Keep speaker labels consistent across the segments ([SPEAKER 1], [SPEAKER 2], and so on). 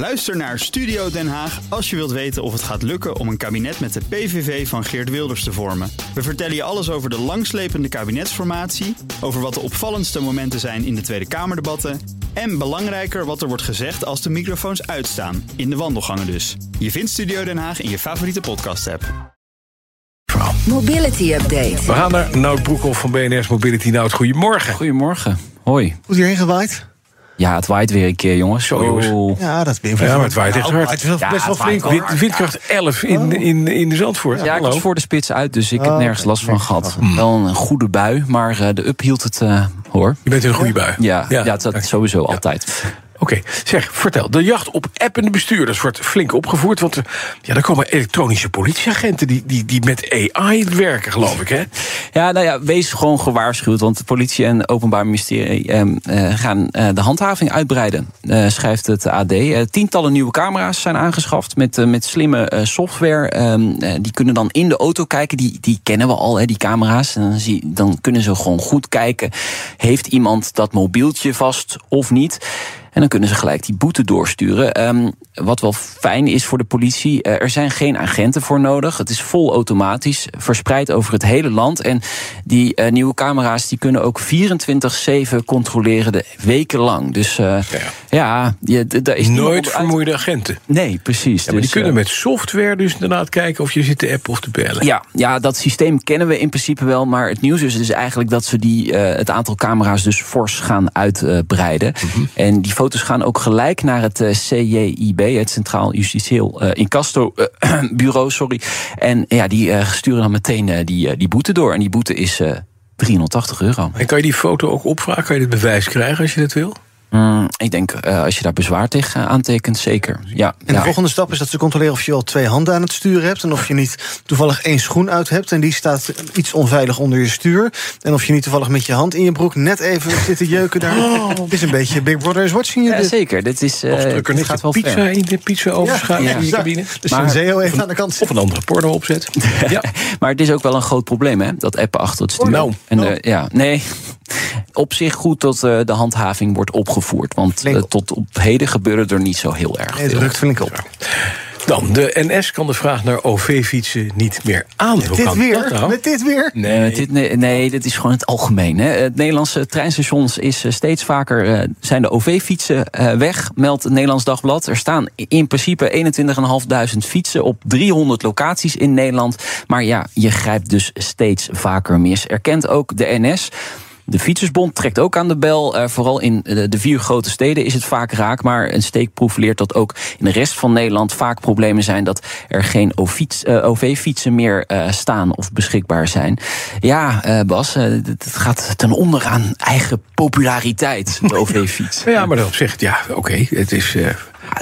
[SPEAKER 1] Luister naar Studio Den Haag als je wilt weten of het gaat lukken om een kabinet met de PVV van Geert Wilders te vormen. We vertellen je alles over de langslepende kabinetsformatie, over wat de opvallendste momenten zijn in de Tweede Kamerdebatten en belangrijker wat er wordt gezegd als de microfoons uitstaan, in de wandelgangen dus. Je vindt Studio Den Haag in je favoriete podcast-app.
[SPEAKER 2] Mobility Update.
[SPEAKER 3] We gaan naar Nout Broekhoff van BNS Mobility. Nout, goedemorgen.
[SPEAKER 4] Goedemorgen. Hoi.
[SPEAKER 5] Hoe is hierheen gewaaid?
[SPEAKER 4] Ja, het waait weer een keer, jongens.
[SPEAKER 3] Zo, jongens.
[SPEAKER 4] Oh.
[SPEAKER 5] Ja, dat je
[SPEAKER 3] Ja, maar het waait echt
[SPEAKER 5] Nou,
[SPEAKER 3] hard.
[SPEAKER 5] Het is best wel flink.
[SPEAKER 3] Wind- Windkracht 11 in, in, in de Zandvoort.
[SPEAKER 4] Ja, ik was voor de spits uit, dus ik heb
[SPEAKER 5] Oh,
[SPEAKER 4] nergens last van gehad. Wel een goede bui, maar eh, de up hield het, eh, hoor.
[SPEAKER 3] Je bent in een goede bui.
[SPEAKER 4] Ja, ja. dat sowieso altijd.
[SPEAKER 3] Oké, zeg, vertel. De jacht op appende bestuurders wordt flink opgevoerd. Want ja, er komen elektronische politieagenten die, die, die met AI werken, geloof ik, hè?
[SPEAKER 4] Ja, nou ja, wees gewoon gewaarschuwd. Want de politie en Openbaar Ministerie ehm, eh, gaan eh, de handhaving uitbreiden. eh, schrijft het AD. Eh, tientallen nieuwe camera's zijn aangeschaft met, eh, met slimme software. Ehm, eh, die kunnen dan in de auto kijken. Die, die kennen we al, hè, die camera's. En dan, zie, dan kunnen ze gewoon goed kijken. Heeft iemand dat mobieltje vast of niet? En dan kunnen ze gelijk die boete doorsturen. Ehm, wat wel fijn is voor de politie, eh, er zijn geen agenten voor nodig. Het is vol automatisch, verspreid over het hele land. En die eh, nieuwe camera's die kunnen ook 24-7 controleren, de wekenlang. Dus eh, ja, je, d- daar is
[SPEAKER 3] Nooit vermoeide agenten.
[SPEAKER 4] Nee, precies.
[SPEAKER 3] Ja, maar die
[SPEAKER 4] Dus,
[SPEAKER 3] kunnen met software dus inderdaad kijken of je zit te appen of te bellen.
[SPEAKER 4] ja, ja, dat systeem kennen we in principe wel. Maar het nieuws is dus eigenlijk dat ze die, het aantal camera's dus fors gaan uitbreiden.
[SPEAKER 3] Mhm.
[SPEAKER 4] En die foto's gaan ook gelijk naar het eh, CJIB, het Centraal Justitieel eh, Incasto eh, Bureau. Sorry. En ja, die sturen dan meteen die, die boete door. En die boete is eh 380 euro.
[SPEAKER 3] En kan je die foto ook opvragen? Kan je dit bewijs krijgen als je dat wil?
[SPEAKER 4] Mm, ik denk, eh, als je daar bezwaar tegen aantekent, zeker. Ja,
[SPEAKER 5] En de
[SPEAKER 4] ja.
[SPEAKER 5] volgende stap is dat ze controleren of je al twee handen aan het sturen hebt. En of je niet toevallig één schoen uit hebt. En die staat iets onveilig onder je stuur. En of je niet toevallig met je hand in je broek net even zit te jeuken daar. Het is een beetje Big Brother is watching you.
[SPEAKER 4] Ja,
[SPEAKER 5] dit.
[SPEAKER 4] zeker. Dit is, eh,
[SPEAKER 3] Of druk er
[SPEAKER 4] dit gaat
[SPEAKER 3] de
[SPEAKER 4] wel
[SPEAKER 3] pizza
[SPEAKER 4] ver.
[SPEAKER 3] in de pizza overschuiven
[SPEAKER 4] Ja,
[SPEAKER 3] in je
[SPEAKER 5] exact.
[SPEAKER 3] cabine.
[SPEAKER 5] Dus
[SPEAKER 4] Maar-
[SPEAKER 5] een Zeo even aan de kant
[SPEAKER 3] Of een andere porno opzet. ja.
[SPEAKER 4] Maar het is ook wel een groot probleem, hè? Dat appen achter het stuur.
[SPEAKER 3] Nou.
[SPEAKER 4] en, eh, ja, nee. Op zich goed dat eh, de handhaving wordt opgevoerd. Want eh, tot op heden gebeurde er niet zo heel erg
[SPEAKER 5] Nee, het
[SPEAKER 4] veel.
[SPEAKER 5] rukt flink op.
[SPEAKER 3] Dan, de NS kan de vraag naar OV-fietsen niet meer aan. Hoe
[SPEAKER 5] Dit
[SPEAKER 3] kan
[SPEAKER 5] weer?
[SPEAKER 3] dat nou?
[SPEAKER 5] Met dit weer?
[SPEAKER 4] Nee, met dit, nee, nee, dit is gewoon het algemeen. Hè. Het Nederlandse treinstations is eh, steeds vaker eh, zijn de OV-fietsen eh, weg, meldt het Nederlands Dagblad. Er staan in principe 21.500 fietsen op 300 locaties in Nederland. Maar ja, je grijpt dus steeds vaker mis. Erkent ook de NS. De Fietsersbond trekt ook aan de bel. Eh, vooral in de vier grote steden is het vaak raak. Maar een steekproef leert dat ook in de rest van Nederland vaak problemen zijn dat er geen OV-fiets- eh, OV-fietsen meer eh, staan of beschikbaar zijn. Ja, Bas, het het gaat ten onder aan eigen populariteit, de OV-fiets.
[SPEAKER 3] Ja, maar op zich, ja, oké. Het is.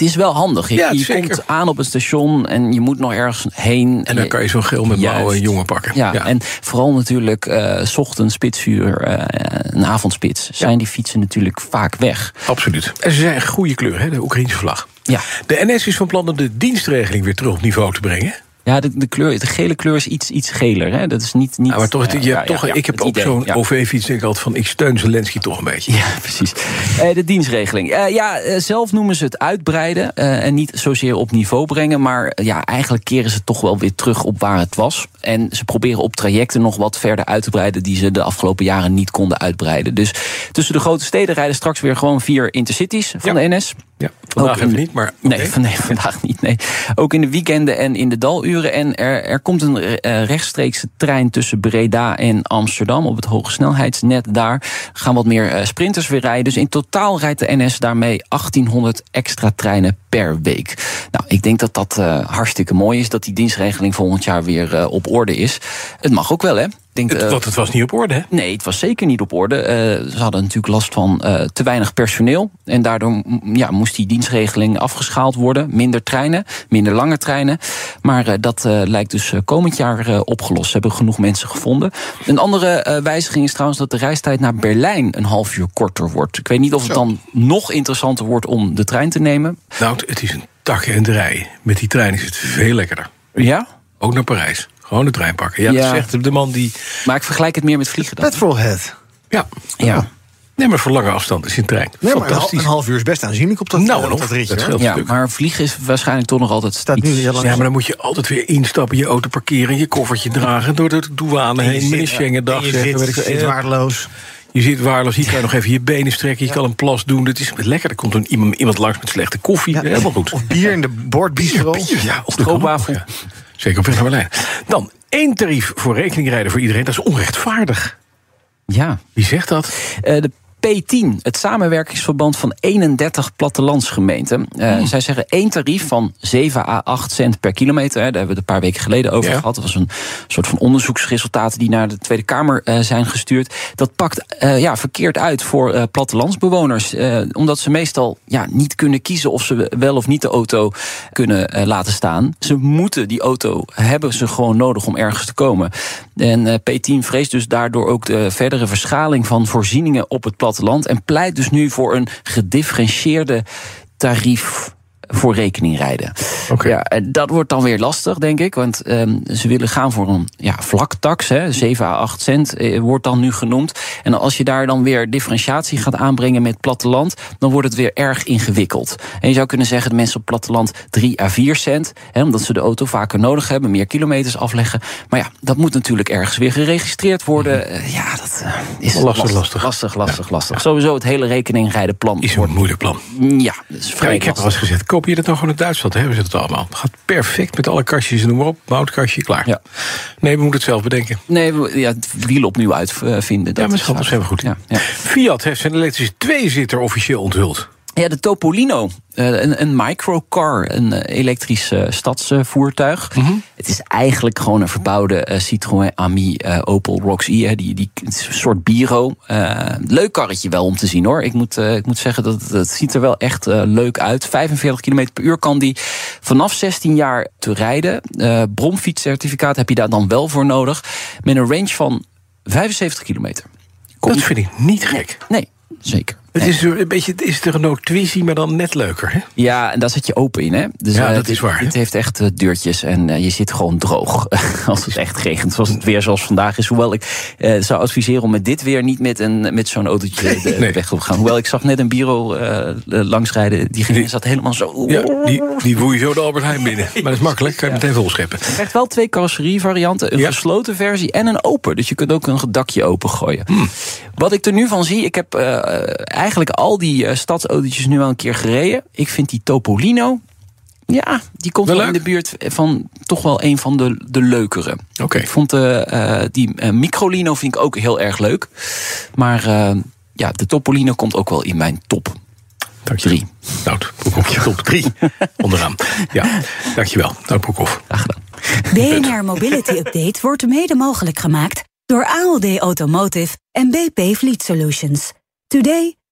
[SPEAKER 3] Eh,
[SPEAKER 4] het is wel handig. Je,
[SPEAKER 3] Ja,
[SPEAKER 4] je komt aan op een station en je moet nog ergens heen.
[SPEAKER 3] en dan kan je zo'n geel met blauwe jongen pakken.
[SPEAKER 4] Ja, en vooral natuurlijk eh, s ochtends spitsuur, eh, een avondspits, zijn die fietsen natuurlijk vaak weg.
[SPEAKER 3] absoluut. En ze zijn een goede kleur, hè, de Oekraïnse vlag.
[SPEAKER 4] Ja,
[SPEAKER 3] De NS is van plan om de dienstregeling weer terug op niveau te brengen.
[SPEAKER 4] Ja de, de, kleur, de gele kleur is iets, iets geler. Hè? Dat is niet, niet,
[SPEAKER 3] Ja, maar toch, je hebt toch ik heb
[SPEAKER 4] idee,
[SPEAKER 3] zo'n. OV-fiets ik altijd van... ik steun Zelensky toch een beetje.
[SPEAKER 4] Ja, precies. Eh, de dienstregeling. Eh, ja, eh, zelf noemen ze het uitbreiden en niet zozeer op niveau brengen. Maar ja, eigenlijk keren ze toch wel weer terug op waar het was. En ze proberen op trajecten nog wat verder uit te breiden... die ze de afgelopen jaren niet konden uitbreiden. Dus tussen de grote steden rijden straks weer gewoon vier intercities van
[SPEAKER 3] Ja.
[SPEAKER 4] de NS.
[SPEAKER 3] Ja, vandaag
[SPEAKER 4] Ook
[SPEAKER 3] even niet, maar...
[SPEAKER 4] Nee, van, nee, vandaag niet. Nee. Ook in de weekenden en in de daluren. En er, er komt een eh, rechtstreekse trein tussen Breda en Amsterdam op het hogesnelheidsnet. Daar gaan wat meer eh, sprinters weer rijden. Dus in totaal rijdt de NS daarmee 1800 extra treinen per week. Nou, ik denk dat dat eh, hartstikke mooi is dat die dienstregeling volgend jaar weer op orde is. Het mag ook wel, hè? Ik denk,
[SPEAKER 3] Het,
[SPEAKER 4] eh,
[SPEAKER 3] want het was niet op orde, hè?
[SPEAKER 4] Nee, het was zeker niet op orde. Eh, ze hadden natuurlijk last van eh, te weinig personeel. En daardoor ja, moest die dienstregeling afgeschaald worden. Minder treinen, minder lange treinen. Maar eh, dat eh, lijkt dus komend jaar eh, opgelost. Ze hebben genoeg mensen gevonden. Een andere eh, wijziging is trouwens dat de reistijd naar Berlijn een half uur korter wordt. Ik weet niet of het dan nog interessanter wordt om de trein te nemen.
[SPEAKER 3] Nou, het is een takkenderij. Met die trein is het veel lekkerder.
[SPEAKER 4] Ja?
[SPEAKER 3] Ook naar Parijs. Gewoon de trein pakken. Ja,
[SPEAKER 4] Ja.
[SPEAKER 3] dat zegt de man die...
[SPEAKER 4] Maar ik vergelijk het meer met vliegen dan.
[SPEAKER 5] Petrolhead.
[SPEAKER 3] Ja,
[SPEAKER 4] Ja.
[SPEAKER 3] Nee, maar voor lange afstand is een trein.
[SPEAKER 5] Nee, maar een, hal-
[SPEAKER 3] Fantastisch.
[SPEAKER 5] een half uur is best aanzienlijk op dat,
[SPEAKER 3] Nou,
[SPEAKER 5] op dat ritje.
[SPEAKER 3] Dat.
[SPEAKER 4] Ja, maar vliegen is waarschijnlijk toch nog altijd
[SPEAKER 5] Staat nu
[SPEAKER 4] iets-
[SPEAKER 5] heel lang-
[SPEAKER 3] Ja, maar dan moet je altijd weer instappen, je auto parkeren, je koffertje dragen, door de douane heen, met een Schengen-dag
[SPEAKER 5] En je
[SPEAKER 3] zeggen.
[SPEAKER 5] zit,
[SPEAKER 3] weet ik
[SPEAKER 5] zit waardeloos.
[SPEAKER 3] Je zit waarloos, hier kan je nog even je benen strekken, je kan een plas doen. Het is lekker. Er komt een, iemand, iemand langs met slechte koffie.
[SPEAKER 5] Ja,
[SPEAKER 3] Helemaal goed.
[SPEAKER 5] Of bier in de bordbistro.
[SPEAKER 3] Bier, ja, op de
[SPEAKER 4] Stroopwafel.
[SPEAKER 3] Zeker op weg naar Berlijn. Dan, één tarief voor rekeningrijden voor iedereen. Dat is onrechtvaardig.
[SPEAKER 4] Ja,
[SPEAKER 3] Wie zegt dat?
[SPEAKER 4] Eh, de P10, het samenwerkingsverband van 31 plattelandsgemeenten. Eh, Zij zeggen één tarief van 7 à 8 cent per kilometer. Daar hebben we het een paar weken geleden over
[SPEAKER 3] Ja.
[SPEAKER 4] gehad. Dat was een soort van onderzoeksresultaten die naar de Tweede Kamer eh, zijn gestuurd. Dat pakt eh, ja, verkeerd uit voor plattelandsbewoners. Omdat ze meestal ja, niet kunnen kiezen of ze wel of niet de auto kunnen laten staan. Ze moeten die auto hebben ze gewoon nodig om ergens te komen. En eh, P10 vreest dus daardoor ook de verdere verschaling van voorzieningen op het platteland. En pleit dus nu voor een gedifferentieerde tarief voor rekening rijden.
[SPEAKER 3] Oké.
[SPEAKER 4] Ja, en dat wordt dan weer lastig, denk ik. Want ehm, ze willen gaan voor een ja, vlaktax. Hè, 7 à 8 cent eh, wordt dan nu genoemd. En als je daar dan weer differentiatie gaat aanbrengen met platteland... dan wordt het weer erg ingewikkeld. En je zou kunnen zeggen, de mensen op platteland 3 à 4 cent... Hè, omdat ze de auto vaker nodig hebben, meer kilometers afleggen. Maar ja, dat moet natuurlijk ergens weer geregistreerd worden. Eh, ja, dat eh, is
[SPEAKER 3] Lastig, lastig.
[SPEAKER 4] Lastig, lastig, lastig. Sowieso het hele rekeningrijdenplan
[SPEAKER 3] Is
[SPEAKER 4] wordt...
[SPEAKER 3] een moeilijk plan.
[SPEAKER 4] Ja, dat is vrij
[SPEAKER 3] ik heb al
[SPEAKER 4] lastig.
[SPEAKER 3] eens gezegd, je dat nou gewoon in Duitsland? Dan hebben ze het allemaal. Het gaat perfect met alle kastjes en noem maar op. Moutkastje, klaar.
[SPEAKER 4] Ja.
[SPEAKER 3] Nee, we moeten het zelf bedenken.
[SPEAKER 4] Nee, we- ja, het wiel opnieuw uitvinden.
[SPEAKER 3] Ja, maar schat, dat is helemaal goed.
[SPEAKER 4] Ja, ja.
[SPEAKER 3] Fiat heeft zijn elektrische tweezitter officieel onthuld.
[SPEAKER 4] Ja, de Topolino, eh, een, een microcar, een eh, elektrisch eh, stadsvoertuig.
[SPEAKER 3] Mhm.
[SPEAKER 4] Het is eigenlijk gewoon een verbouwde Citroën Ami Opel hè. Die, die, een soort Biro. Leuk karretje wel om te zien hoor. Ik moet, ik moet zeggen, dat het, ziet er wel echt leuk uit. 45 km per uur kan die vanaf 16 jaar te rijden. Bromfietscertificaat heb je daar dan wel voor nodig. Met een range van 75 kilometer. Komt
[SPEAKER 3] Dat vind ik niet gek.
[SPEAKER 4] Nee, zeker.
[SPEAKER 3] Het is een beetje het is de Renault Twizy, maar dan net leuker. Hè?
[SPEAKER 4] Ja, en daar zit je open in, hè? Dus,
[SPEAKER 3] Ja,
[SPEAKER 4] eh,
[SPEAKER 3] dat
[SPEAKER 4] dit,
[SPEAKER 3] is waar, hè?
[SPEAKER 4] Dit heeft echt eh, deurtjes en eh, je zit gewoon droog. als het echt regent, zoals het weer zoals vandaag is. Hoewel ik zou adviseren om met dit weer niet met, een, met zo'n autootje de
[SPEAKER 3] Nee.
[SPEAKER 4] weg op te gaan. Hoewel ik zag net een bureau langsrijden. Die ging,
[SPEAKER 3] Die-
[SPEAKER 4] zat helemaal zo...
[SPEAKER 3] Ja, die, die woei zo de Albert Heijn binnen. Maar dat is makkelijk, kan je meteen volscheppen.
[SPEAKER 4] Je krijgt wel twee carrosserievarianten. Een
[SPEAKER 3] Ja.
[SPEAKER 4] gesloten versie en een open. Dus je kunt ook een dakje opengooien.
[SPEAKER 3] Hmm.
[SPEAKER 4] Wat ik er nu van zie... Ik heb eigenlijk al die eh, stadsautootjes nu al een keer gereden. Ik vind die Topolino... Ja, die komt
[SPEAKER 3] Wel
[SPEAKER 4] wel in de buurt van toch wel een van de, de leukere.
[SPEAKER 3] Oké.
[SPEAKER 4] Ik vond de, eh, die Microlino vind ik ook heel erg leuk. Maar eh, ja, de Topolino komt ook wel in mijn top
[SPEAKER 3] Dank je.
[SPEAKER 4] drie.
[SPEAKER 3] Nou, Broekhoff, top drie. Onderaan. Ja, dankjewel. Nou, Broekhoff.
[SPEAKER 4] Graag gedaan.
[SPEAKER 2] BNR Mobility Update wordt mede mogelijk gemaakt door ALD Automotive en BP Fleet Solutions. Today,